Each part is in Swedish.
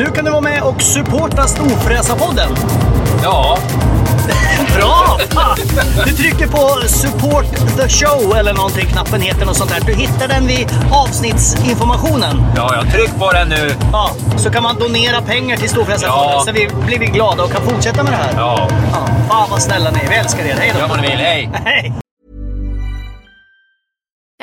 Nu kan du vara med och supporta Storfräsarpodden. Ja, Bra! Fan! Du trycker på support the show eller någonting, knappen heter något sånt där. Du hittar den vid avsnittsinformationen. ja, jag tryck på den nu. Ja, så kan man donera pengar till Storfräsarfonden Ja. så vi blir vi glada och kan fortsätta med det här. Ja, Ja, fan vad snälla ni är. Vi älskar er. Hej då! gör vad ni vill. Hej! Hej!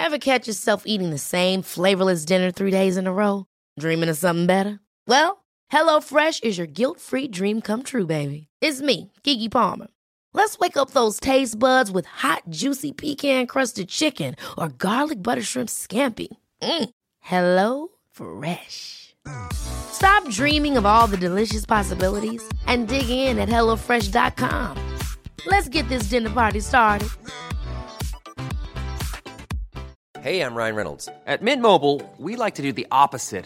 Ever catch yourself eating the same flavorless dinner three days in a row? Dreaming of something better? Well, HelloFresh is your guilt-free dream come true, baby. It's me, Kiki Palmer. Let's wake up those taste buds with hot, juicy pecan-crusted chicken or garlic butter shrimp scampi. Mm. Hello Fresh. Stop dreaming of all the delicious possibilities and dig in at HelloFresh.com. Let's get this dinner party started. Hey, I'm Ryan Reynolds. At Mint Mobile, we like to do the opposite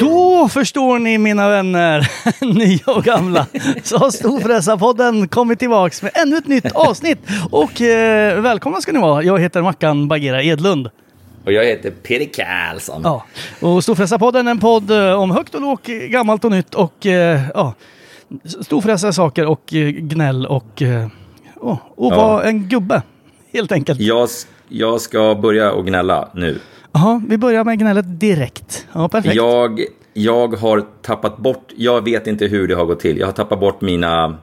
Då förstår ni mina vänner, nya och gamla, så har Storfräsarpodden kommit tillbaks med ännu ett nytt avsnitt. Och eh, välkomna ska ni vara. Jag heter Mackan Bagheera Edlund. Och jag heter Peter Karlsson. Ja. Och Storfräsarpodden är en podd eh, om högt och lågt, gammalt och nytt och eh, ja, storfräsare saker och eh, gnäll och, eh, och, och Ja. vara en gubbe. Helt enkelt. Jag, jag ska börja och gnälla nu. Jaha, vi börjar med gnället direkt. Ja, perfekt. Jag, jag har tappat bort, jag vet inte hur det har gått till. Jag har tappat bort mina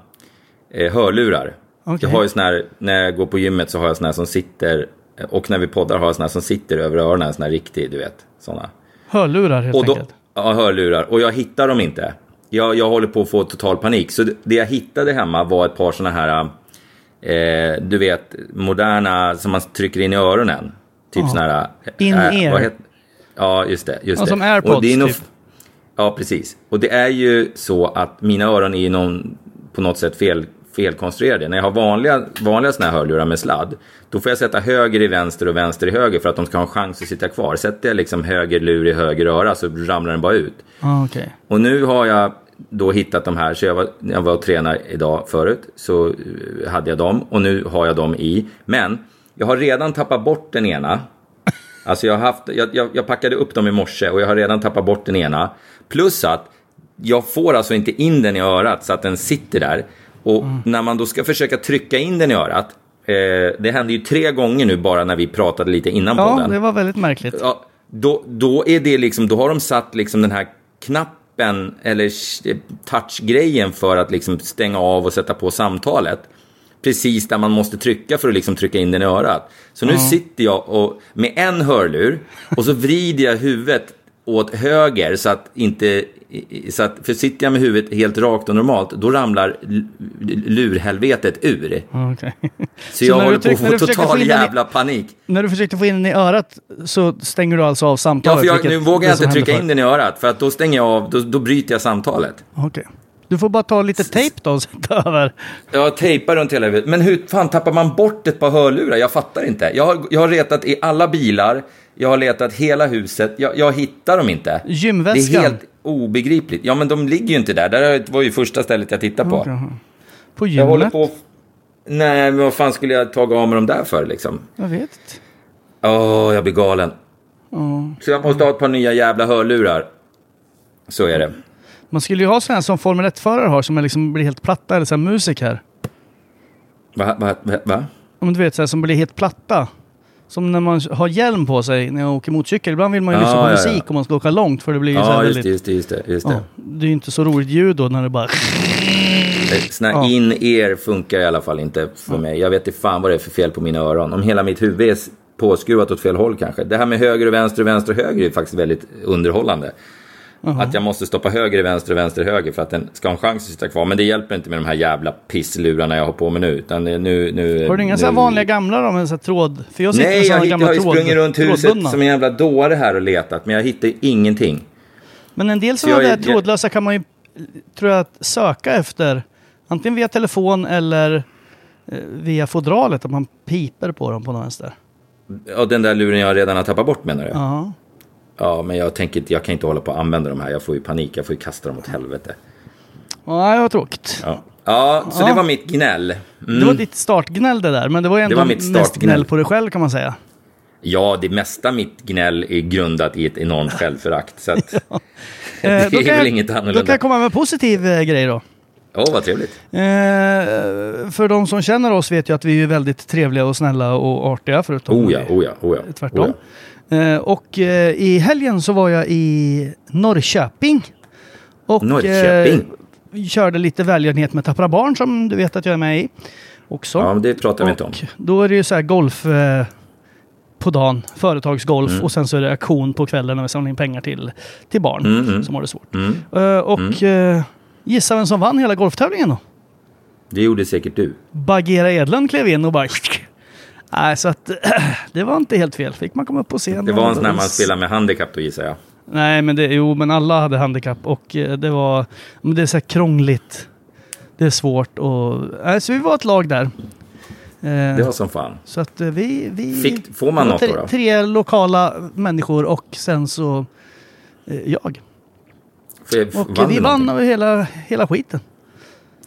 eh, hörlurar. Okej. Jag har ju sån här, när jag går på gymmet så har jag såna här som sitter, och när vi poddar har jag såna här som sitter över öronen, en sån här riktig, du vet, såna. Hörlurar helt Och då, enkelt. ja, hörlurar. Och jag hittar dem inte. Jag, jag håller på att få total panik. Så det, det jag hittade hemma var ett par såna här, eh, du vet, moderna som man trycker in i öronen. Typ såna här... eh, In-ear. vad heter- Ja, just det. Just Ja, det. som AirPods, Och det är nog- typ. Ja, precis. Och det är ju så att mina öron är någon, på något sätt fel, felkonstruerade. När jag har vanliga, vanliga såna här hörlurar med sladd, då får jag sätta höger i vänster och vänster i höger för att de ska ha en chans att sitta kvar. Sätter jag liksom höger lur i höger öra så ramlar den bara ut. Ah, okej. Och nu har jag då hittat de här, så jag var, jag var och tränade idag förut, så eh, hade jag dem och nu har jag dem i. Men jag har redan tappat bort den ena. Alltså jag, har haft, jag, jag, jag packade upp dem i morse och jag har redan tappat bort den ena. Plus att jag får alltså inte in den i örat så att den sitter där. Och när man då ska försöka trycka in den i örat, eh, det hände ju tre gånger nu bara när vi pratade lite innan Ja, podden. det var väldigt märkligt. Ja, då, då är det liksom, då har de satt liksom den här knappen eller sh- touchgrejen för att liksom stänga av och sätta på samtalet. Precis där man måste trycka för att liksom trycka in den i örat. Så nu sitter jag och, med en hörlur och så vrider jag huvudet åt höger så att inte... Så att, för sitter jag med huvudet helt rakt och normalt, då ramlar lurhelvetet ur. Ah, okej. Så jag håller på att få total den i- jävla panik. När du försökte få in den i örat så stänger du alltså av Ja, samtalet? för jag, nu vågar jag inte trycka in den i örat, för att då stänger jag av, då, då bryter jag samtalet. förr. Du får bara ta lite tejp då och sätta över. Jag tejpar runt hela huvudet. Men hur fan tappar man bort ett par hörlurar? Jag fattar inte. Jag har, jag har letat i alla bilar, jag har letat hela huset, jag, jag hittar dem inte. Gymväskan? Det är helt obegripligt. Ja, men de ligger ju inte där. Det var ju första stället jag tittade på. Okej. På Jag håller gymmet? på... Nej, men vad fan skulle jag ta av mig dem där för liksom? Jag vet inte. Åh, jag blir galen. Så jag måste ha ett par nya jävla hörlurar. Så är det. Man skulle ju ha sådana som Formel 1-förare har som är liksom blir helt platta, eller så här musik här. Va? va, va, va? Men du vet, så här, som blir helt platta. Som när man har hjälm på sig när jag åker motorcykel. Ibland vill man ju Ja, lyssna på ja, ja. musik om man ska åka långt för det blir ju så här just väldigt... det, just det, just det. Just det. Ja, det är ju inte så roligt ljud då när det bara... Såna Ja. in-ear funkar i alla fall inte för mig. Jag vet inte fan vad det är för fel på mina öron. Om hela mitt huvud är, påskruvat åt fel håll kanske. Det här med höger och vänster och vänster och höger är faktiskt väldigt underhållande. Att jag måste stoppa höger i vänster och vänster i höger för att den ska ha en chans att sitta kvar. Men det hjälper inte med de här jävla pisslurarna jag har på mig nu. Utan nu, nu Har du inga nu... så här vanliga gamla då med så här tråd? För jag sitter med Nej, jag, hitt- gamla jag har tråd, sprungit runt huset trådbundna. som en jävla dåre här och letat. Men jag hittar ingenting. Men en del Så sådana där är- trådlösa kan man ju, tror jag, att söka efter. Antingen via telefon eller eh, via fodralet, att man piper på dem på något vänster. Ja, den där luren jag redan har tappat bort menar du? Ja. Ja, men jag tänker jag kan inte hålla på att använda de här. Jag får ju panik, jag får ju kasta dem åt helvete. Ja, det var tråkigt. Ja, ja så Ja. det var mitt gnäll. Mm. Det var ditt startgnäll det där, men det var ju ändå Det var mitt mest gnäll på dig själv kan man säga. Ja, det mesta mitt gnäll är grundat i ett enormt självförakt. Så att, det Eh, är då kan väl jag- inget Då kan annorlunda. jag komma med en positiv eh, grej då. Åh, vad trevligt. Eh, för de som känner oss vet ju att vi är väldigt trevliga och snälla och artiga förutom Oh ja, oh ja, oh ja. tvärtom. Oh ja. Eh, och eh, i helgen så var jag i Norrköping. Och Norrköping? Eh, körde lite välgörenhet med Tappra Barn som du vet att jag är med i. Också. Ja, det pratar vi inte om. Då är det ju så här golf eh, på dagen, företagsgolf Mm. och sen så är det auktion på kvällen när vi samlar in pengar till, till barn Mm, mm. som har det svårt. Eh, och eh, gissa vem som vann hela golftävlingen då? Det gjorde säkert du. Bagheera Edlund klev in och bara... Nej, så att det var inte helt fel. Fick man komma upp på scen. Det var en sån här man spelar med handikapp då gissar jag. Nej, men det, jo, men alla hade handikapp och eh, det var... Men det är så här krångligt. Det är svårt och... Nej, så vi var ett lag där. Eh, Det var som fan. Så att eh, vi... vi Fick- får man något tre, då? Tre lokala människor och sen så jag. För, Och vi vann någonting? hela, hela skiten.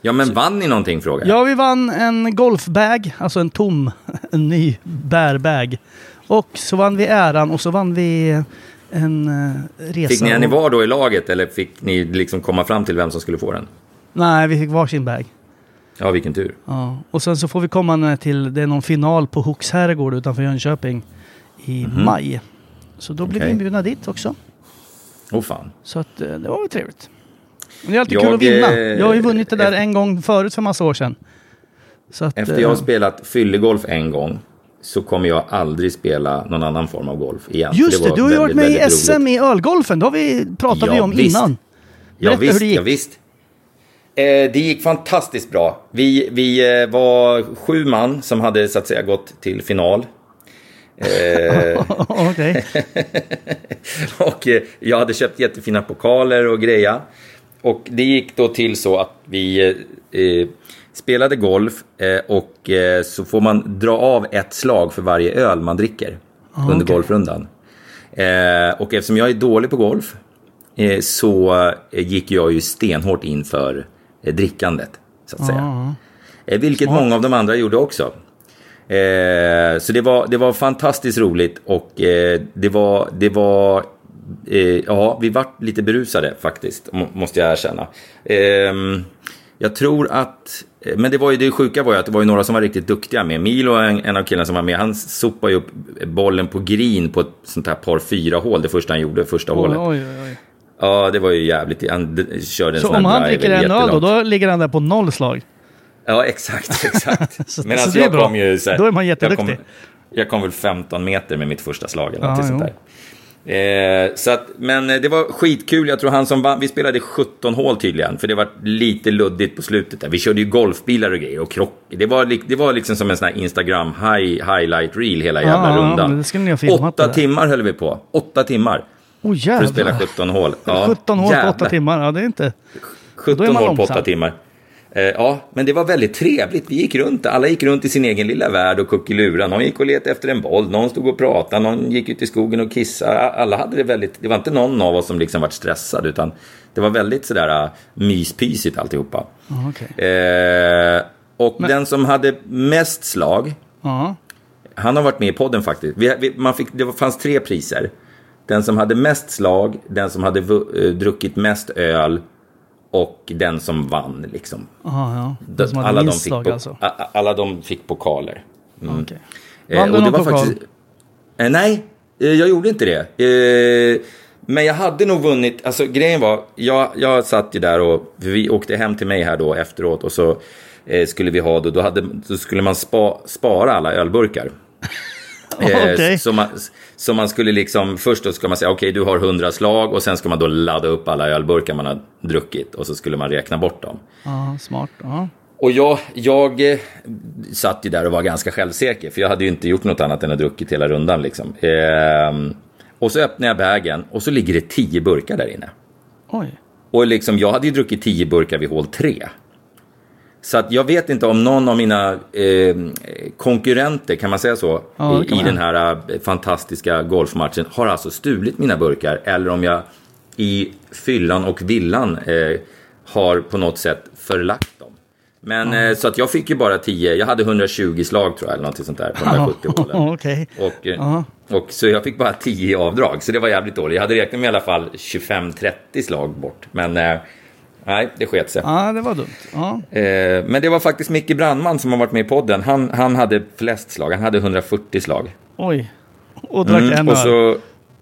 Ja, men vann ni någonting frågar jag? Ja, vi vann en golfbag, alltså en tom, en ny bärbag. Och så vann vi äran och så vann vi en eh, resa. Fick ni en i var då i laget eller fick ni liksom komma fram till vem som skulle få den? Nej, vi fick varsin bag. Ja, vilken tur. Ja. Och sen så får vi komma till, det är någon final på Hooks herrgård utanför Jönköping i maj. Så då blir vi Mhm. Okej. inbjudna dit också. Åh fan. Så att, eh, det var väl trevligt. Men det är alltid Jag, kul att vinna. eh, Jag har ju vunnit det där en gång förut för massa år sedan. Att, Efter eh, jag har spelat fyllegolf en gång så kommer jag aldrig spela någon annan form av golf igen. Just det, var du har ju varit med i SM roligt. i ölgolfen. Det har vi pratat vi Ja, om visst. innan. Ja, Berätta hur visst, det gick. ja, visst. Eh, det gick fantastiskt bra. Vi, vi eh, var sju man som hade så att säga gått till final. Eh, Okej. och eh, jag hade köpt jättefina pokaler och greja. Och det gick då till så att vi eh, spelade golf eh, och eh, så får man dra av ett slag för varje öl man dricker under Ah, okej. golfrundan. Eh, och eftersom jag är dålig på golf eh, så eh, gick jag ju stenhårt in för drickandet, så att säga. Ja. Eh, vilket många av de andra gjorde också. Så det var, det var fantastiskt roligt och det var, det var eh, ja, vi vart lite berusade faktiskt, må, måste jag erkänna. Eh, jag tror att, eh, men det var ju det sjuka var ju att det var ju några som var riktigt duktiga med. Milo, en, en av killarna som var med, han sopade ju upp bollen på green på ett sånt här par fyra hål, det första han gjorde, första Oj, hålet. oj, oj. Ja, det var ju jävligt, han körde en Så sån om han dricker en öl då, då ligger han där på noll slag? Ja, exakt, exakt. Så- Men så det är jag bra. kom ju så här, Då är man jag kom, jätteduktig. jag kom väl 15 meter med mitt första slag eller något sånt jo. Eh, så att, men eh, det var skitkul. Jag tror han som vann, vi spelade 17 hål tydligen, för det var lite luddigt på slutet. Där. Vi körde ju golfbilar och grejer och krock. Det var, det var liksom som en sån här Instagram high, highlight reel hela jävla Ja, rundan. men det skulle ni ha filmat Åtta timmar höll vi på. Åtta timmar. Oh För att spela jävlar. 17 hål. Ja, 17 hål på jävlar. 8 timmar, ja det är inte... Då är 17 man hål på. 8 timmar. Eh, ja, men det var väldigt trevligt. Vi gick runt, alla gick runt i sin egen lilla värld och kuckelurade. Någon gick och letade efter en boll, någon stod och pratade, någon gick ut i skogen och kissade. Alla hade det väldigt, det var inte någon av oss som liksom var stressad, utan det var väldigt sådär uh, myspysigt alltihopa. Okej. Eh, och den som hade mest slag, Ja. han har varit med i podden faktiskt. Vi, vi, man fick, det fanns tre priser. Den som hade mest slag, den som hade vu, eh, druckit mest öl och den som vann. Liksom. Aha, ja. Som alla, de fick po- alltså. alla de fick pokaler. Mm. Okej. Eh, Vann du någon pokal? faktiskt, eh, nej, eh, jag gjorde inte det. Men jag hade nog vunnit, alltså grejen var, jag, jag satt ju där och vi åkte hem till mig här då efteråt och så skulle vi ha då, då, hade, då skulle man spa, spara alla ölburkar. Eh, Okej. så, man, så man skulle liksom, först då ska man säga okej du har 100 slag och sen ska man då ladda upp alla ölburkar man har druckit och så skulle man räkna bort dem. Ja, smart. Ja. Och jag, jag eh, satt ju där och var ganska självsäker för jag hade ju inte gjort något annat än att druckit hela rundan liksom. Ehm, och så öppnar jag bagen och så ligger det 10 burkar där inne. Oj. Och liksom, jag hade ju druckit 10 burkar vid hål 3. Så att jag vet inte om någon av mina eh, konkurrenter, kan man säga så, Ja, i, i den här eh, fantastiska golfmatchen har alltså stulit mina burkar. Eller om jag i fyllan och villan eh, har på något sätt förlagt dem. Men eh, så att jag fick ju bara 10, jag hade 120 slag tror jag, eller något sånt där på 170 hålen. Okej. Och, Ja. och så jag fick bara 10 i avdrag, så det var jävligt dåligt. Jag hade räknat med i alla fall 25-30 slag bort. Men nej, det sket sig. Ja, det var dumt. Ja. Eh, men det var faktiskt Micke Brandman som har varit med i podden. Han, han hade flest slag, han hade 140 slag. Oj. Och drack en Mm, och öl. så...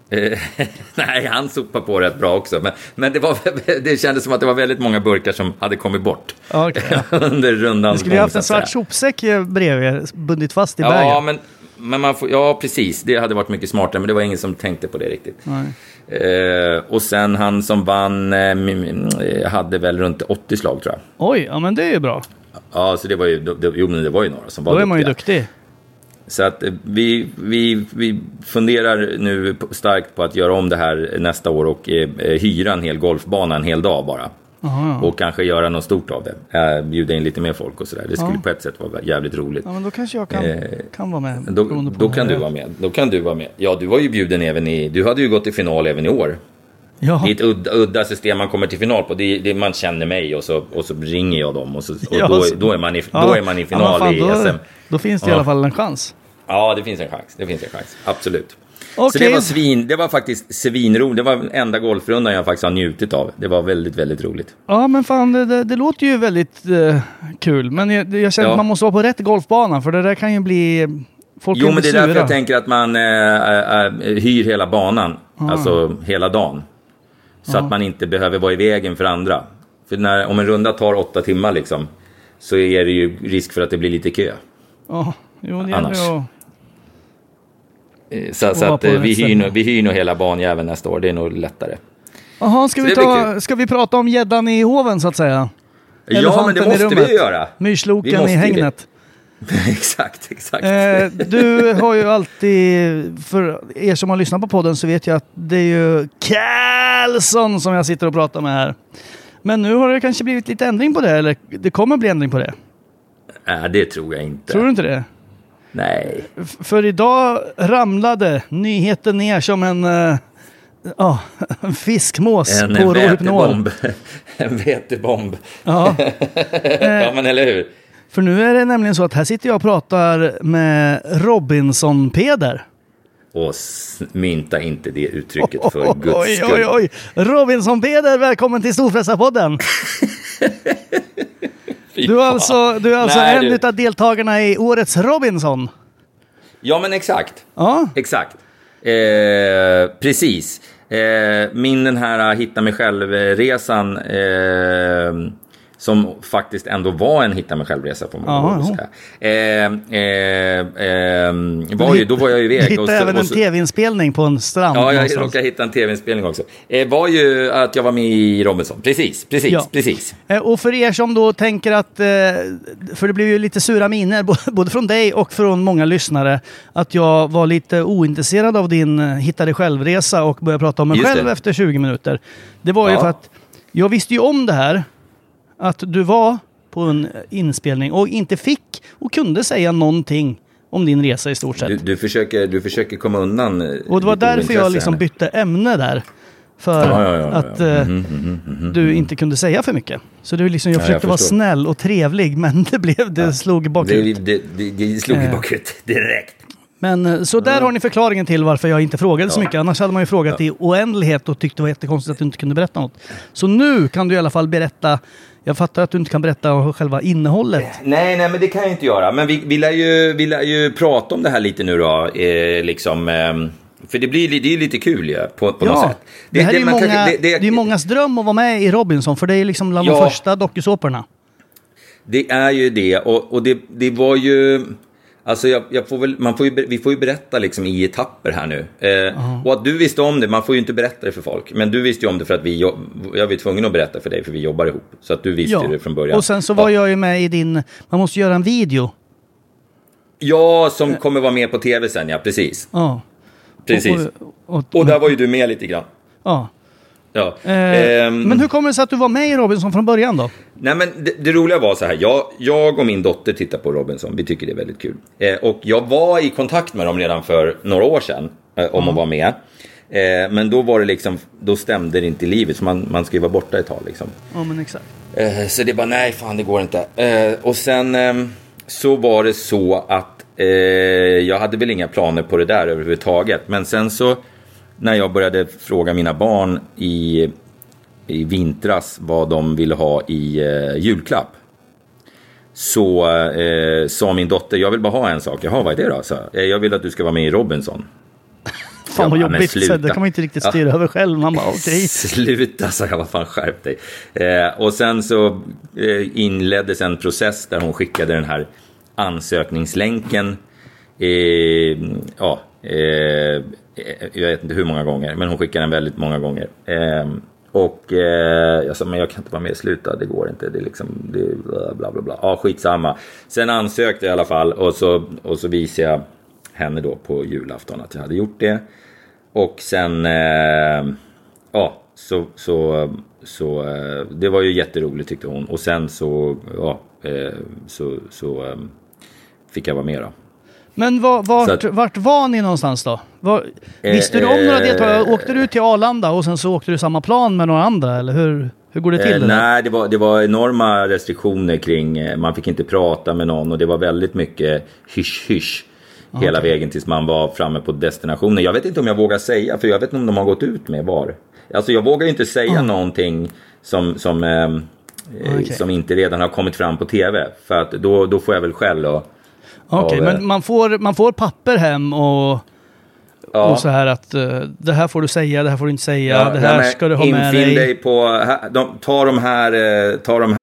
Eh, nej, han sopade på rätt bra också. Men, men det, var, det kändes som att det var väldigt många burkar som hade kommit bort ja. under rundan. Du skulle ju haft en svart sopsäck bredvid er, bundit fast i Ja, bagen. men, men man får, ja, precis. Det hade varit mycket smartare, men det var ingen som tänkte på det riktigt. Nej. Eh, och sen han som vann eh, eh, hade väl runt 80 slag tror jag. Oj, ja men det är ju bra. Ja, så det var ju, det, jo, men det var ju några som var Då är man ju duktiga. duktig. Så att eh, vi, vi, vi funderar nu starkt på att göra om det här nästa år och eh, eh, hyra en hel golfbana en hel dag bara. Aha, ja. Och kanske göra något stort av det. Eh, bjuda in lite mer folk och sådär. Det skulle Ja. på ett sätt vara jävligt roligt. ja, men då kanske jag kan, Eh, kan vara med. Då, då kan du vara med. Då kan du vara med. Ja, du var ju bjuden även i... Du hade ju gått i final även i år. Ja. Det är ett udda, udda system man kommer till final på. Det det man känner mig och så, och så ringer jag dem och, så, och Ja, då, då, är man i, Ja. då är man i Ja, final men fan, i då, SM. Då finns det i Ja. alla fall en chans. Ja, det finns en chans. Det finns en chans. Absolut. Så Okej. det var svin, det var faktiskt svinroligt. Det var enda golfrundan jag faktiskt har njutit av. Det var väldigt, väldigt roligt. Ja, men fan, det, det, det låter ju väldigt eh, kul. Men jag, jag känner Ja. att man måste vara på rätt golfbana, för det där kan ju bli... Folk Jo, men det är därför jag tänker att man äh, äh, hyr hela banan. Alltså hela dagen. Så att man inte behöver vara i vägen för andra. För när, om en runda tar åtta timmar liksom. Så är det ju risk för att det blir lite kö. Ja, jo, det Annars. gäller att... Eh, Så, så att eh, vi, hyr, vi hyr nog hela banjäveln nästa år. Det är nog lättare. Jaha, ska, Så vi ta, ska vi prata om gäddan i hoven så att säga? Ja, men Elefanten det måste rummet. vi göra. Myrsloken i hängnet. exakt, exakt. Eh, du har ju alltid, för er som har lyssnat på podden så vet jag att det är ju Carlson som jag sitter och pratar med här. Men nu har det kanske blivit lite ändring på det, eller det kommer bli ändring på det. Nej, det tror jag inte. Tror du inte det? Nej. För idag ramlade nyheten ner som en, eh, ja, en fiskmås En på Rohypnol. vätebomb. en vätebomb. Ja, ja, men eller hur? för nu är det nämligen så att här sitter jag och pratar med Robinson-Peder. Och mynta inte det uttrycket för guds Oj, skull. oj, oj! Robinson-Peder, välkommen till Storfräsarpodden! Du är alltså, du är alltså Nej, en du- utav deltagarna i årets Robinson. Ja, men exakt. Ja, Exakt. Eh, precis. Eh, min den här hitta mig själv-resan eh, som faktiskt ändå var en hitta mig själv-resa ja. säga. Eh, eh, eh, var ju, då var jag ju du iväg. hittade och så- även en tv-inspelning på en strand. Ja, jag någonstans. råkade hitta en tv-inspelning också. Eh, var ju att jag var med i Robinson. Precis, precis, Ja. precis. Eh, Och för er som då tänker att, eh, för det blev ju lite sura miner både från dig och från många lyssnare, att jag var lite ointresserad av din eh, hitta dig själv-resa och började prata om mig Just själv det. efter 20 minuter. Det var ju Ja. för att jag visste ju om det här, att du var på en inspelning och inte fick och kunde säga någonting om din resa i stort sett. Du, du, försöker, du försöker komma undan eh, Och det var därför jag liksom här. bytte ämne där. För Ja, ja, ja, ja. att eh, du inte kunde säga för mycket. Så du liksom, jag Ja, jag försökte vara snäll och trevlig, men det, blev, det slog Det, bakut. det, det, det slog i Eh. bakut direkt. Men eh, så där har ni förklaringen till varför jag inte frågade så mycket. Annars hade man ju frågat i oändlighet och tyckt det var jättekonstigt att du inte kunde berätta något. Så nu kan du i alla fall berätta. Jag fattar att du inte kan berätta om själva innehållet. Nej, nej, men det kan jag inte göra. Men vi, vi, lär, ju, vi lär ju prata om det här lite nu då. Eh, liksom, ehm, för det blir li- det är lite kul ju, på, på något Ja, sätt. det, här är ju många, kanske- det, är ju mångas dröm att vara med i Robinson, för det är liksom bland de Ja. första dokusåporna. Det är ju det. Och, och det, det var ju... Alltså jag, jag får väl, man får ju, vi får ju berätta liksom i etapper här nu. Eh, Och att du visste om det, man får ju inte berätta det för folk. Men du visste ju om det för att vi, jag var tvungen att berätta för dig för vi jobbar ihop. Så att du visste ju det från början. Och sen så var ja. jag ju med i din... Man måste göra en video. Ja, som kommer vara med på tv sen, ja precis. Ja. Precis. Och, och, Och där var ju du med lite grann. ja. Ja. Eh, Ehm, Men hur kommer det sig att du var med i Robinson från början då? Nej, men det, det roliga var så här. Jag, jag och min dotter tittar på Robinson. Vi tycker det är väldigt kul. Eh, och jag var i kontakt med dem redan för några år sedan. Eh, om att vara med. Eh, men då var det liksom, då stämde det inte i livet. Så man, man ska ju vara borta ett tag liksom. Ja men exakt. Eh, så det bara, nej fan det går inte. Eh, och sen ehm, så var det så att jag hade väl inga planer på det där överhuvudtaget. Men sen så när jag började fråga mina barn i, i vintras vad de ville ha i eh, julklapp. Så eh, sa min dotter, jag vill bara ha en sak. Jaha, vad är det då? Så, eh, jag vill att du ska vara med i Robinson. Fan vad jobbigt. Sluta. det kan man inte riktigt Ja. styra över själv. Man bara okej. Sluta, sa jag. Vad fan, skärp dig. Eh, och sen så eh, inleddes en process där hon skickade den här ansökningslänken. Eh, ja, Eh, jag vet inte hur många gånger, men hon skickade den väldigt många gånger. Eh, och eh, jag sa, men jag kan inte vara med, sluta, det går inte. Det är liksom, det är bla bla bla. Ja, Ja, skitsamma. Sen ansökte jag i alla fall och så, och så visade jag henne då på julafton att jag hade gjort det. Och sen, eh, ja, så, så, så eh, det var ju jätteroligt tyckte hon. Och sen så, ja, eh, så, så eh, fick jag vara med då. Men var, vart, att- vart var ni någonstans då? Var, Eh, visste du om några eh, deltagare? Åkte du till Arlanda och sen så åkte du samma plan med några andra? Eller hur, hur går det till? Eh, det där? nej, det var, det var enorma restriktioner kring, eh, man fick inte prata med någon och det var väldigt mycket hysch-hysch. Hela vägen tills man var framme på destinationen. Jag vet inte om jag vågar säga, för jag vet inte om de har gått ut med var. Alltså jag vågar ju inte säga någonting som, som, eh, Okej. som inte redan har kommit fram på tv. För att då, då får jag väl skäll och... Okej, eh, men man får, man får papper hem och, ja. och så här att eh, det här får du säga, det här får du inte säga, Ja, det nej, här men ska du ha med dig. dig på... här- De, ta de här... eh, Ta de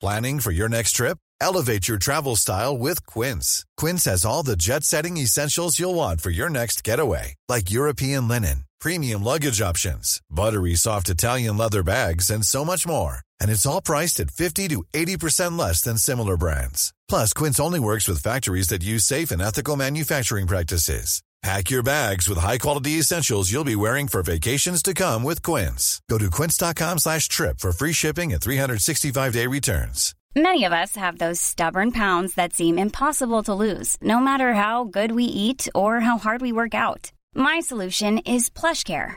Planning for your next trip? Elevate your travel style with Quince. Quince has all the jet setting essentials you'll want for your next getaway, like European linen, premium luggage options, buttery soft Italian leather bags, and so much more. And it's all priced at 50 to 80% less than similar brands. Plus, Quince only works with factories that use safe and ethical manufacturing practices. Pack your bags with high-quality essentials you'll be wearing for vacations to come with Quince. Go to quince.com slash trip for free shipping and 365-day returns. Many of us have those stubborn pounds that seem impossible to lose, no matter how good we eat or how hard we work out. My solution is PlushCare.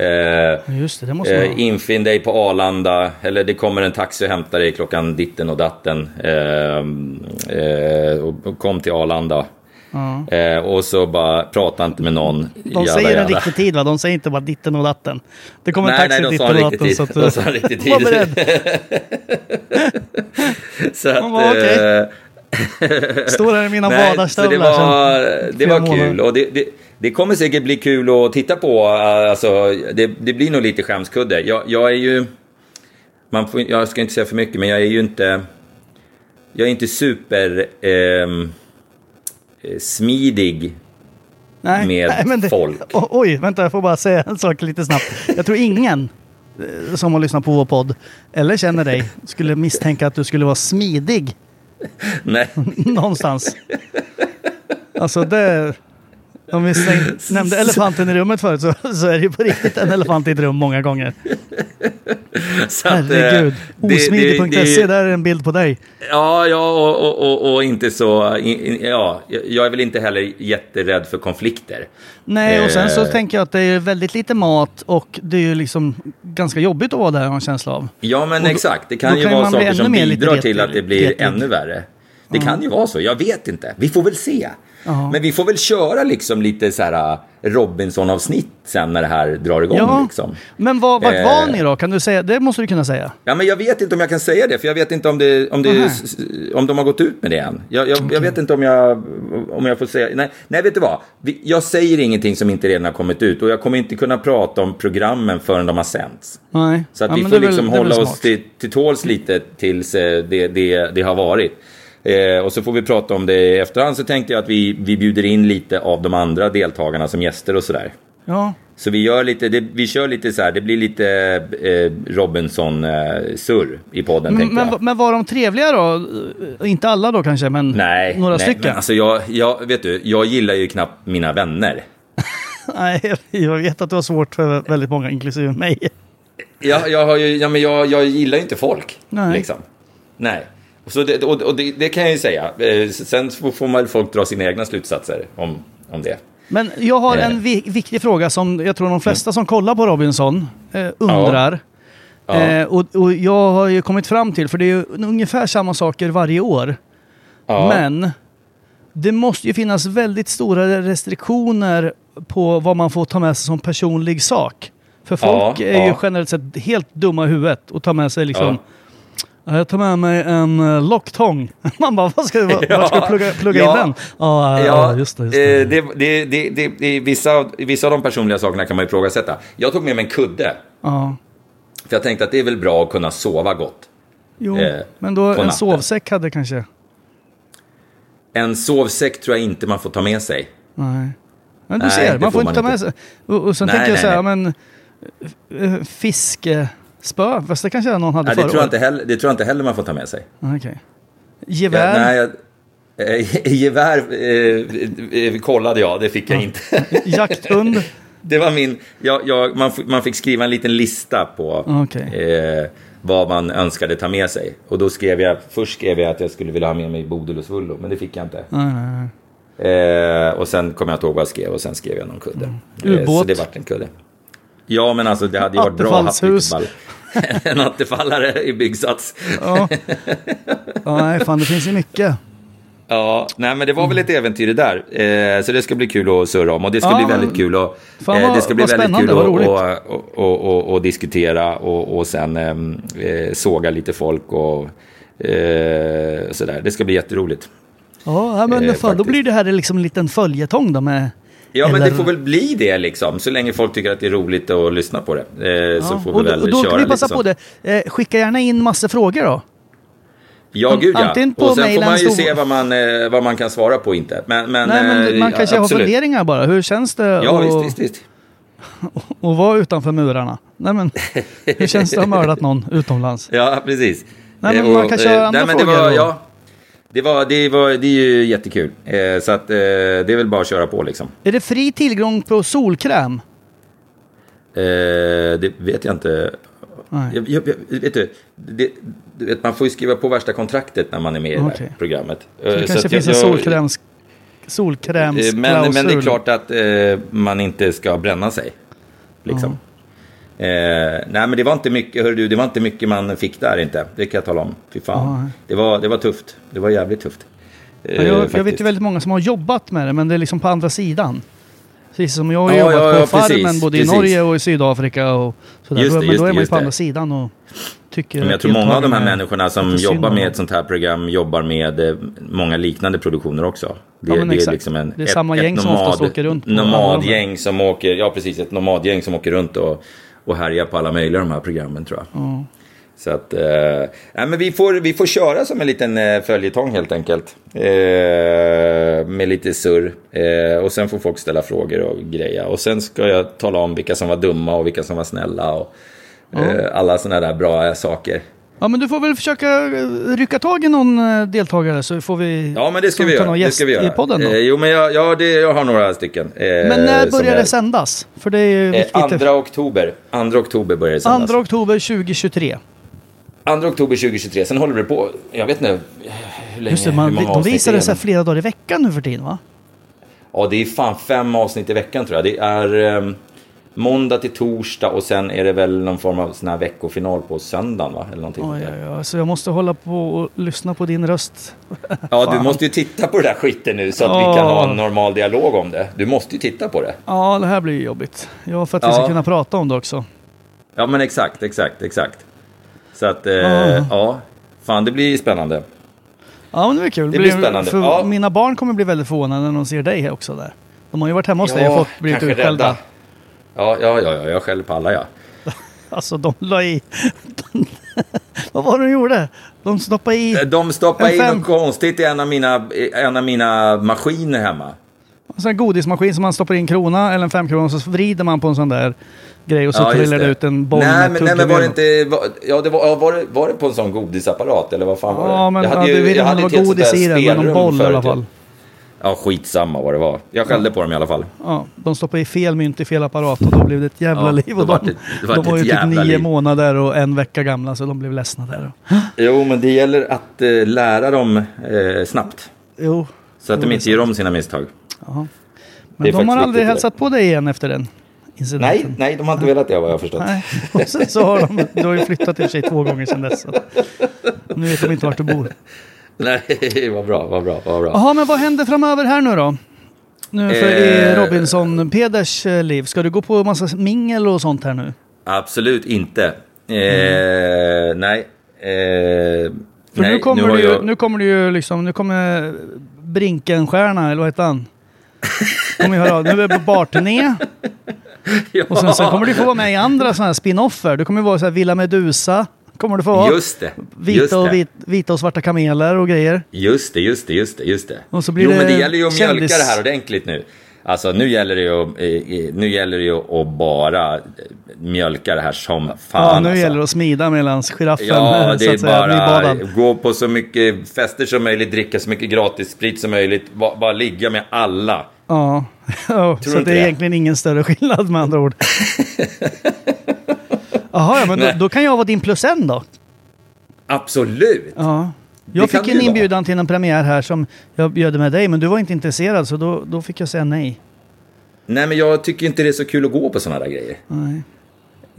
Eh, Just det, det måste Eh, infinn dig på Arlanda, eller det kommer en taxi och hämtar dig klockan ditten och datten. Eh, eh, och kom till Arlanda. Eh, och så bara prata inte med någon. De Jada, säger en jada. riktig tid va? De säger inte bara ditten och datten. Det kommer en Nej, taxi nej, ditten en och datten. Så att, De sa en riktig tid. Var beredd. så att, Man bara, okej. eh, Står här i mina vadarstövlar. det var, det var kul månader. och det, det, det kommer säkert bli kul att titta på. Alltså, det, det blir nog lite skämskudde. Jag, jag är ju... Man får, jag ska inte säga för mycket, men jag är ju inte... Jag är inte super ehm, eh, smidig. Nej, med nej, men det, folk. O- oj, vänta, jag får bara säga en sak lite snabbt. Jag tror ingen eh, som har lyssnat på vår podd eller känner dig skulle misstänka att du skulle vara smidig Nej, någonstans. Alltså det... Om vi stäng, nämnde elefanten i rummet förut så, så är det ju på riktigt en elefant i ett rum många gånger. Så att, eh, Herregud. Osmidig.se, där är en bild på dig. Ja, ja och, och, och, och inte så... Ja, jag är väl inte heller jätterädd för konflikter. Nej, och sen så Eh. tänker jag att det är väldigt lite mat och det är ju liksom ganska jobbigt att vara där har en känsla av. Ja, men exakt. Det kan ju kan vara saker som bidrar till att det blir ännu värre. Det kan ju vara så. Jag vet inte. Vi får väl se. Ja. Men vi får väl köra liksom lite så här Robinson-avsnitt sen när det här drar igång. Ja, Liksom. men var, vart Eh. var ni då? Kan du säga? Det måste du kunna säga. Ja, men jag vet inte om jag kan säga det, för jag vet inte om, det, om, det, Nähä. om de har gått ut med det än. Jag, jag, jag vet inte om jag, om jag får säga... Nej, nej, vet du vad? Jag säger ingenting som inte redan har kommit ut och jag kommer inte kunna prata om programmen förrän de har sänts. Nej. Så att Ja, vi får liksom väl hålla oss till, till tåls lite tills eh, det, det, det har varit. Eh, och så får vi prata om det i efterhand. Så tänkte jag att vi, vi bjuder in lite av de andra deltagarna som gäster och sådär. Ja, Så vi, gör lite, det, vi kör lite så här, det blir lite eh, Robinson-surr i podden men, tänkte jag. men, men var de trevliga då? Eh, Inte alla då kanske, men Nej, några nej, stycken. Men alltså jag, jag, vet du, jag gillar ju knappt mina vänner. Nej, jag vet att du har svårt för väldigt många, inklusive mig. Jag, jag, har ju, ja, men jag, jag gillar ju inte folk. Nej. Liksom. Nej. Och, så det, och, och det, det kan jag ju säga. Eh, Sen får man folk dra sina egna slutsatser om, om det. Men jag har Eh. en vi viktig fråga som jag tror de flesta som kollar på Robinson eh, undrar. Ja. Eh, och, och jag har ju kommit fram till, för det är ju ungefär samma saker varje år. Ja. Men det måste ju finnas väldigt stora restriktioner på vad man får ta med sig som personlig sak. För folk Ja, är ju ja. generellt sett helt dumma i huvudet och tar med sig liksom Ja. Jag tar med mig en uh, locktång. Man bara, vad ska, var, ska jag plugga, plugga Ja. in den? Ja, ja, just det. Just det. eh, det, det, det, det, det vissa, av- vissa av de personliga sakerna kan man ifrågasätta. Jag tog med mig en kudde. ja. För jag tänkte att det är väl bra att kunna sova gott. Jo, eh, men då en sovsäck hade kanske... En sovsäck tror jag inte man får ta med sig. Nej. Men du Nej, ser, man får får inte ta man med sig... Och, och sen Nej, tänker jag så här, nej. men... eh, Fiskespö, fast det kanske någon hade Nej, det, förra tror jag inte heller, det tror jag inte heller man får ta med sig. Okej. Gevär? Ja, nej, jag, eh, gevär eh, eh, kollade jag, det fick jag inte. Jakthund? Det var min, jag, jag, man, man fick skriva en liten lista på Okej. eh, vad man önskade ta med sig. Och då skrev jag, först skrev jag att jag skulle vilja ha med mig Bodil och Svullo, men det fick jag inte. Nej, nej, nej. Eh, och sen kom jag inte ihåg vad jag skrev och sen skrev jag någon kudde. Eh, så Ubåt. det vart en kudde. Ja, men alltså det hade ju varit bra att ha haft ball. en attefallare i byggsats. Ja. ja, nej, fan det finns ju mycket. Ja, nej men det var väl ett äventyr det där. Eh, så det ska bli kul att surra om och det ska Ja, bli väldigt kul att, Fan, eh, vad- det ska bli väldigt kul att och, och, och, diskutera och, och sen ehm, eh, såga lite folk och eh, sådär. Det ska bli jätteroligt. Ja, men Eh, fan, då blir det här liksom en liten följetong då med... Ja, men Eller- det får väl bli det liksom. Så länge folk tycker att det är roligt att lyssna på det. Eh, så Ja, får och, vi väl och då köra kan vi passa på det. Eh, skicka gärna in massor frågor då. Ja, gud ja. Och sen får man ju se vad man, eh, vad man kan svara på inte. Men, men, Nej, men eh, man kanske har absolut. funderingar bara. Hur känns det Ja, att, visst, visst, visst. att vara utanför murarna? Nej, men hur känns det att ha mördat någon utomlands? Ja, precis. Nej, men Eh, man kanske har andra nej, men det frågor var, då. ja, det, var, det, var, det är ju jättekul. Eh, så att, eh, det är väl bara att köra på liksom. Är det fri tillgång på solkräm? Eh, det vet jag inte. Jag, jag, jag, vet du, det, du vet, man får ju skriva på värsta kontraktet när man är med i det Okej. här programmet. Så Eh, det kanske finns en solkräms, solkrämsklausul. men, men det är klart att man inte ska bränna sig. Liksom. Eh, nej men det var inte mycket, hör du, det var inte mycket man fick där inte. Det kan jag tala om. Fy fan. Det, var, det var tufft. Det var jävligt tufft. Eh, Ja, jag, jag vet faktiskt. ju väldigt många som har jobbat med det, men det är liksom på andra sidan. Precis som jag har Ja, jobbat ja, på ja, Farmen precis, både i precis. Norge och i Sydafrika och sådär. Just det, men just då är man ju på det. andra sidan och tycker... Men jag tror många av de här människorna som jobbar med ett sånt här program jobbar med eh, många liknande produktioner också. Det, det är liksom en, Det är samma gäng som oftast åker runt på. Nomadgäng som åker, ja precis, ett nomadgäng som åker runt och, och härjar på alla möjliga de här programmen tror jag. Så att, eh, nej, men vi får, vi får köra som en liten eh, följetong helt enkelt. Eh, med lite surr. Eh, och sen får folk ställa frågor och greja. Och sen ska jag tala om vilka som var dumma och vilka som var snälla. Och, eh, alla sådana där bra saker. Ja, men du får väl försöka eh, rycka tag i någon eh, deltagare så får vi... Ja, men det ska vi göra. Det ska vi göra. i podden då. Eh, jo, men jag, ja, det, jag har några stycken. eh, men när börjar det sändas? För det är ju Eh, viktigt. andra oktober. Andra oktober börjar det sändas. 2 oktober 2023. 2 oktober 2023. Sen håller det på, jag vet inte hur länge, Just det, man, hur många de visar det så flera dagar i veckan nu för tiden va? Ja, det är fan fem avsnitt i veckan tror jag. Det är eh, måndag till torsdag och sen är det väl någon form av sån här veckofinal på söndagen va? Eller någonting Oj, oj, oj. Så jag måste hålla på och lyssna på din röst. Ja, du måste ju titta på det där skiten nu så att vi Ja. kan ha en normal dialog om det. Du måste ju titta på det. Ja, det här blir ju jobbigt. Ja, för att vi ska Ja. kunna prata om det också. Ja, men exakt, exakt, exakt. Så att, eh, Ja. ja. Fan, det blir spännande. Ja, men det blir kul. Det blir spännande. För Ja. Mina barn kommer bli väldigt förvånade när de ser dig också där. De har ju varit hemma hos dig Ja, och fått blivit utskällda. Ja, ja, ja, ja, jag skäller på alla ja. Alltså de la i... Vad var det de gjorde? De stoppade i... De stoppade En in fem- något konstigt i en av mina, i en av mina maskiner hemma. En sån här godismaskin som man stoppar in en krona eller en femkrona och så vrider man på en sån där grej och så just trillar det ut en boll nej, med men, nej, men var det inte... Var, ja, det var, ja, var, det, var det på en sån godisapparat eller vad fan var det? Ja, men Jag ja, hade ju- du helt sånt godis i den, men någon boll i alla fall. Ja, skitsamma vad det var. Jag skällde på dem i alla fall. Ja, de stoppade i fel mynt i fel apparat och då blev det ett jävla Ja, liv. Och de, det- det vart de var ett ju typ nio liv. månader och en vecka gamla så de blev ledsna där. Jo, men det gäller att eh, lära dem eh, snabbt. Jo, Så att de det inte gör om sina misstag. men Det är de har aldrig hälsat på dig igen efter den Nej, incidenten. nej, de har inte velat det vad jag har förstått. Nej. Och sen så har de, du har ju flyttat i sig två gånger sedan dess. Nu vet de inte vart du bor. Nej, vad bra, vad bra, vad bra. Jaha, men vad händer framöver här nu då? Nu för i Eh. Robinson-Peders eh, liv. Ska du gå på massa mingel och sånt här nu? Absolut inte. Eh, Nej. Eh, För nej, nu, kommer har det ju, jag- nu kommer det ju liksom, nu kommer Brinkenstjärna, eller vad heter han? Kommer ju höra av- nu är det barturné. Ja, Och sen, sen kommer du få vara med i andra sådana här spin-offer. Du kommer vara så här Villa Medusa. Kommer du få vara. Just det. just Vita och, det. vit, vita och svarta kameler och grejer. Just det, just det, just det, just det. Och så blir jo, det men det gäller ju att mjölka kändis- det här ordentligt nu. Alltså nu gäller det ju, eh, eh, nu gäller det ju att bara eh, mjölka det här som fan. Ja, nu alltså. gäller det att smida medan giraffen Ja, det så är säga, bara gå på så mycket fester som möjligt, dricka så mycket gratis sprit som möjligt, bara, bara ligga med alla. Ja, du så det är det? egentligen ingen större skillnad med andra ord. Jaha, ja, men då, då kan jag vara din plus en då. Absolut! Ja. Jag fick en vara. inbjudan till en premiär här som jag bjöd med dig, men du var inte intresserad så då, då fick jag säga nej. Nej, men jag tycker inte det är så kul att gå på sådana där grejer. nej.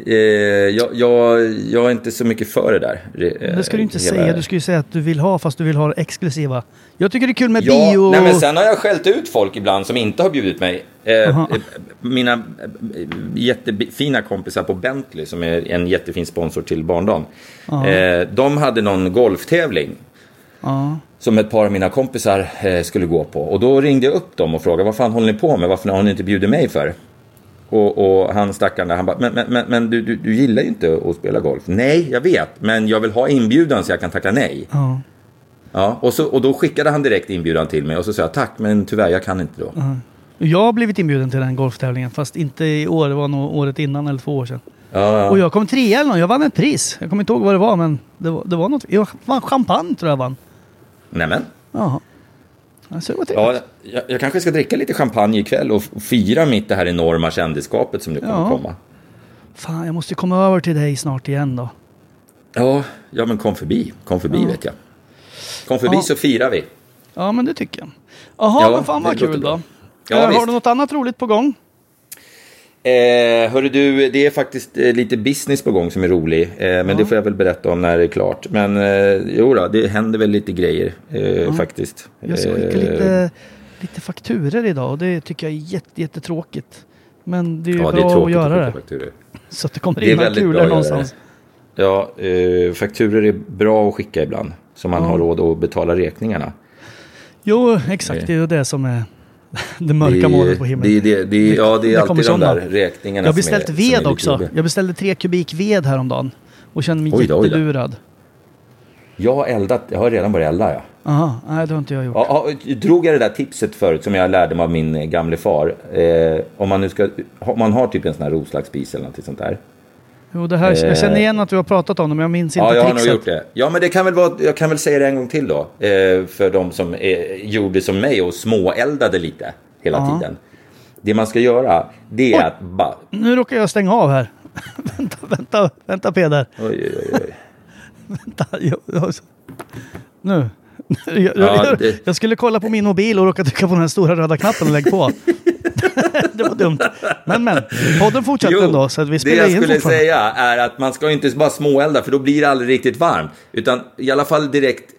Eh, jag, jag, jag är inte så mycket för det där. Eh, Det ska du inte säga, du ska ju säga att du vill ha fast du vill ha exklusiva. Jag tycker det är kul med Ja, bio nej, men sen har jag skällt ut folk ibland som inte har bjudit mig. Eh, Aha. eh, mina jättefina kompisar på Bentley, som är en jättefin sponsor till Barndom. Eh, de hade någon golftävling Ja. som ett par av mina kompisar skulle gå på. Och då ringde jag upp dem och frågade vad fan håller ni på med? Varför har ni inte bjudit mig för? Och, och han stackaren där, han bara, men, men, men, du, du, du gillar ju inte att spela golf. Nej, jag vet, men jag vill ha inbjudan så jag kan tacka nej. Ja. Ja, och, så, och då skickade han direkt inbjudan till mig och så sa jag tack, men tyvärr, jag kan inte då. Jag har blivit inbjuden till den golftävlingen, fast inte i år. Det var nog året innan eller två år sedan. Ja, ja. Och jag kom trea eller något. Jag vann ett pris. Jag kommer inte ihåg vad det var, men det var, det var något. Jag vann champagne tror jag vann. Nämen. Jaha. Alltså. Ja, jag, jag kanske ska dricka lite champagne ikväll och fira mitt det här enorma kändisskapet som nu kommer Ja. komma. Fan, jag måste komma över till dig snart igen då. Ja, ja, men kom förbi. Kom förbi Ja. vet jag. Kom förbi Ja. så firar vi. Ja, men det tycker jag. Jaha, Ja, men fan vad kul då. Ja, Eh, har visst. du något annat roligt på gång? Eh, hörru du, det är faktiskt eh, lite business på gång som är rolig. Eh, men det får jag väl berätta om när det är klart. Men eh, jo då, det händer väl lite grejer eh, faktiskt. Jag ska skicka Eh, lite, lite fakturer idag och det tycker jag är jätte, jättetråkigt. Men det är ju Ja, det bra är tråkigt att göra skicka det. fakturor. Så att det kommer Det är in några kulor att någonstans. Ja, eh, fakturor är bra att skicka ibland. Så man Ja. har råd att betala räkningarna. Jo, exakt. Det är ju det som är det mörka molnet på himlen. Det, det, det, ja, det är alltid de där räkningarna Jag har beställt är ved också. Jag beställde tre kubik ved häromdagen. Och kände mig Oj då, oj då. jättelurad. Jag har eldat, jag har redan börjat elda ja. Aha, nej det har inte jag gjort. Ja, drog jag det där tipset förut som jag lärde mig av min gamle far. Eh, om man nu ska, om man har typ en sån här Roslagsspis eller något sånt där. Jo, det här, jag känner igen att du har pratat om det, men jag minns inte Ja, jag har nog gjort det. Ja, men det kan väl vara, jag kan väl säga det en gång till då. Eh, för de som eh, gjorde som mig och småeldade lite hela tiden. Det man ska göra, det är Oj. att bara... Nu råkar jag stänga av här. vänta, vänta, vänta Peder. Oj, oj, oj. Vänta, jag, jag, nu. Jag, Ja, det- jag skulle kolla på min mobil och råka trycka på den här stora röda knappen och lägga på. det var dumt. Men men, podden fortsätter ändå så att vi det spelar jag in skulle säga är att man ska inte bara småelda för då blir det aldrig riktigt varmt. Utan i alla fall direkt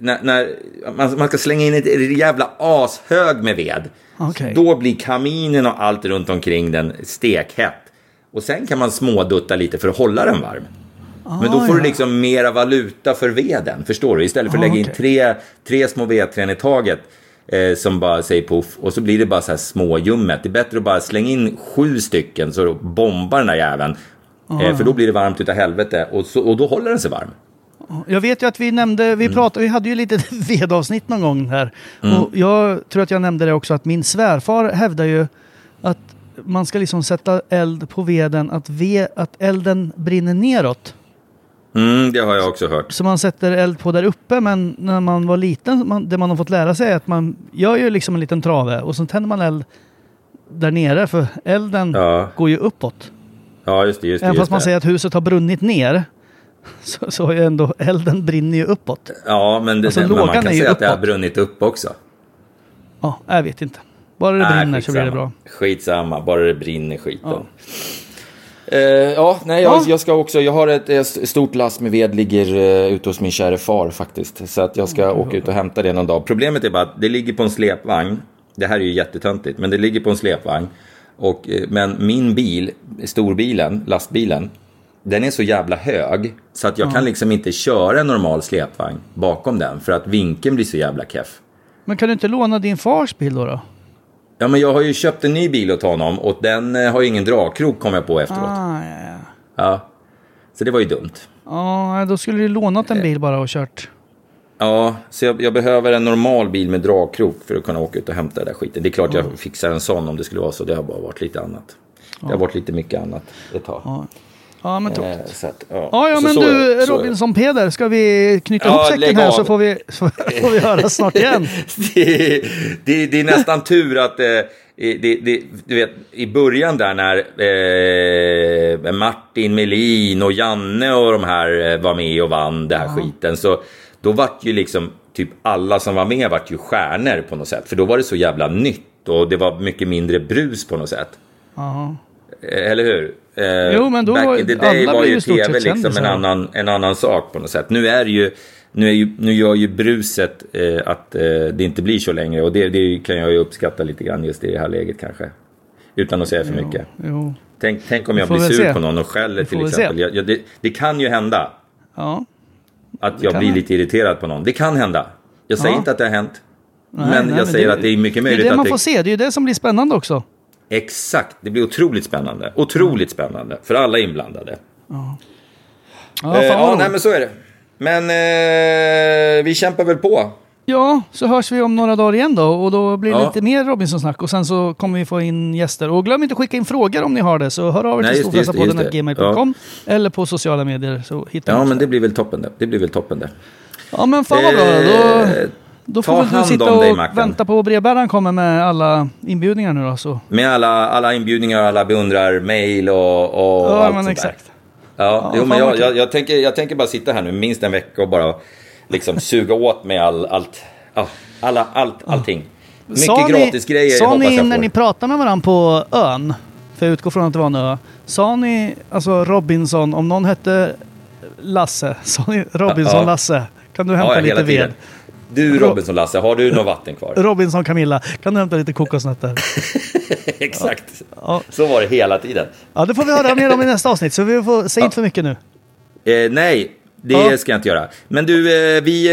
när, när man, man ska slänga in ett jävla ashög med ved. Okej. Då blir kaminen och allt runt omkring den stekhett. Och sen kan man smådutta lite för att hålla den varm. Men då får du liksom mera valuta för veden, förstår du? Istället för att Ah, lägga in tre, tre små vedträn i taget eh, som bara säger poff och så blir det bara så här småljummet. Det är bättre att bara slänga in sju stycken så bombar den där jäveln. Ah, Eh, för då blir det varmt utav helvete och, så, och då håller den sig varm. Jag vet ju att vi nämnde, vi Mm. pratade, vi hade ju lite vedavsnitt någon gång här. Mm. Och jag tror att jag nämnde det också att min svärfar hävdar ju att man ska liksom sätta eld på veden, att, ve, att elden brinner neråt. Mm, det har jag också hört. Så man sätter eld på där uppe, men när man var liten, man, det man har fått lära sig är att man gör ju liksom en liten trave och så tänder man eld där nere, för elden Ja. går ju uppåt. Ja, just det. Just det, Även just fast man det. säger att huset har brunnit ner, så, så är ändå elden brinner ju uppåt. Ja, men, det, Alltså, det, men man kan säga att det har uppåt. brunnit upp också. Ja, jag vet inte. Bara det Nej, brinner så blir det skitsamma. bra. Skitsamma, bara det brinner skiten. Eh, ja, nej, jag, Ja. jag ska också, jag har ett, ett stort lass med ved ligger uh, ute hos min kära far faktiskt. Så att jag ska åka ut och hämta det någon dag. Problemet är bara att det ligger på en släpvagn. Det här är ju jättetöntigt, men det ligger på en släpvagn. Och, eh, men min bil, storbilen, lastbilen, den är så jävla hög. Så att jag kan liksom inte köra en normal släpvagn bakom den. För att vinkeln blir så jävla keff. Men kan du inte låna din fars bil då? då? Ja, men jag har ju köpt en ny bil åt honom och den eh, har ju ingen dragkrok kom jag på efteråt. Ah, ja, ja. Ja. Så det var ju dumt. Ja, då skulle du lånat en bil bara och kört. Ja, så jag, jag behöver en normal bil med dragkrok för att kunna åka ut och hämta den där skiten. Det är klart jag fixar en sån om det skulle vara så. Det har bara varit lite annat. Det har varit lite mycket annat ett tag. Ja, ja men tråkigt. Eh, så att, ja. Ja, ja men så du så. Robinson Peder, ska vi knyta Ja, ihop säcken här av. så får vi, så får vi höra snart igen. det, är- det, det är nästan tur att eh, det, det, du vet, i början där när eh, Martin Melin och Janne och de här eh, var med och vann det här skiten så då vart ju liksom typ alla som var med vart ju stjärnor på något sätt. För då var det så jävla nytt och det var mycket mindre brus på något sätt. Ja. Eh, Eller hur? Eh, Jo, men då back var- in the day alla var ju tv liksom en annan, en annan sak på något sätt. Nu är det ju, nu, är ju, nu gör ju bruset eh, att eh, det inte blir så längre och det, det kan jag ju uppskatta lite grann just i det här läget kanske. Utan att säga för mycket. Jo. Tänk, tänk om jag blir sur se. på någon och skäller till exempel. Jag, jag, det, det kan ju hända Ja. att jag blir det. lite irriterad på någon. Det kan hända. Jag säger Ja. inte att det har hänt. Nej, men nej, jag säger det, att det är mycket Det möjligt är det att man det... får se, det är ju det som blir spännande också. Exakt, det blir otroligt spännande. Otroligt spännande för alla inblandade. Ja, Eh, fan ja, nej, men så är det. Men eh, vi kämpar väl på. Ja, så hörs vi om några dagar igen då och då blir det Ja. lite mer Robinson-snack och sen så kommer vi få in gäster. Och glöm inte att skicka in frågor om ni har det, så hör av er till storfräsarpodden.gmail.com eller på sociala medier så hittar Ja, men det blir väl toppen det. Det blir väl toppen det. Ja, men fan vad bra. Då, Eh, då ta får väl du sitta dig, och Mackan. vänta på att brevbäraren kommer med alla inbjudningar nu då. Så. Med alla, alla inbjudningar, alla beundrar, mail och, och Ja, allt men sånt exakt. Där. Ja, Ja, jo, men jag, jag, jag, tänker, jag tänker bara sitta här nu minst en vecka och bara liksom suga åt mig all, allt, alla, allt, allting. Mycket Sa ni- gratisgrejer Sa hoppas ni jag när får. ni pratade med varandra på ön, för jag utgår från att det var en ö. Sa ni, alltså Robinson, om någon hette Lasse, sa ni Robinson Ja. Lasse? Kan du hämta ja, lite hela tiden. Du Robinson Lasse, har du något vatten kvar? Robinson Camilla, kan du hämta lite kokosnötter? Exakt. Ja. Så var det hela tiden. Ja, det får vi höra mer om i nästa avsnitt, så vi får, säg inte för mycket nu. Eh, nej, det Ja. ska jag inte göra. Men du, eh, vi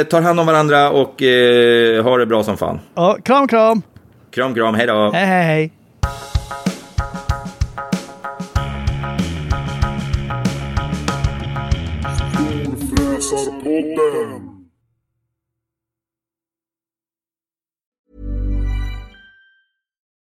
eh, tar hand om varandra och eh, har det bra som fan. Ja, kram, kram! Kram, kram, hej då. Hej, hej, hej!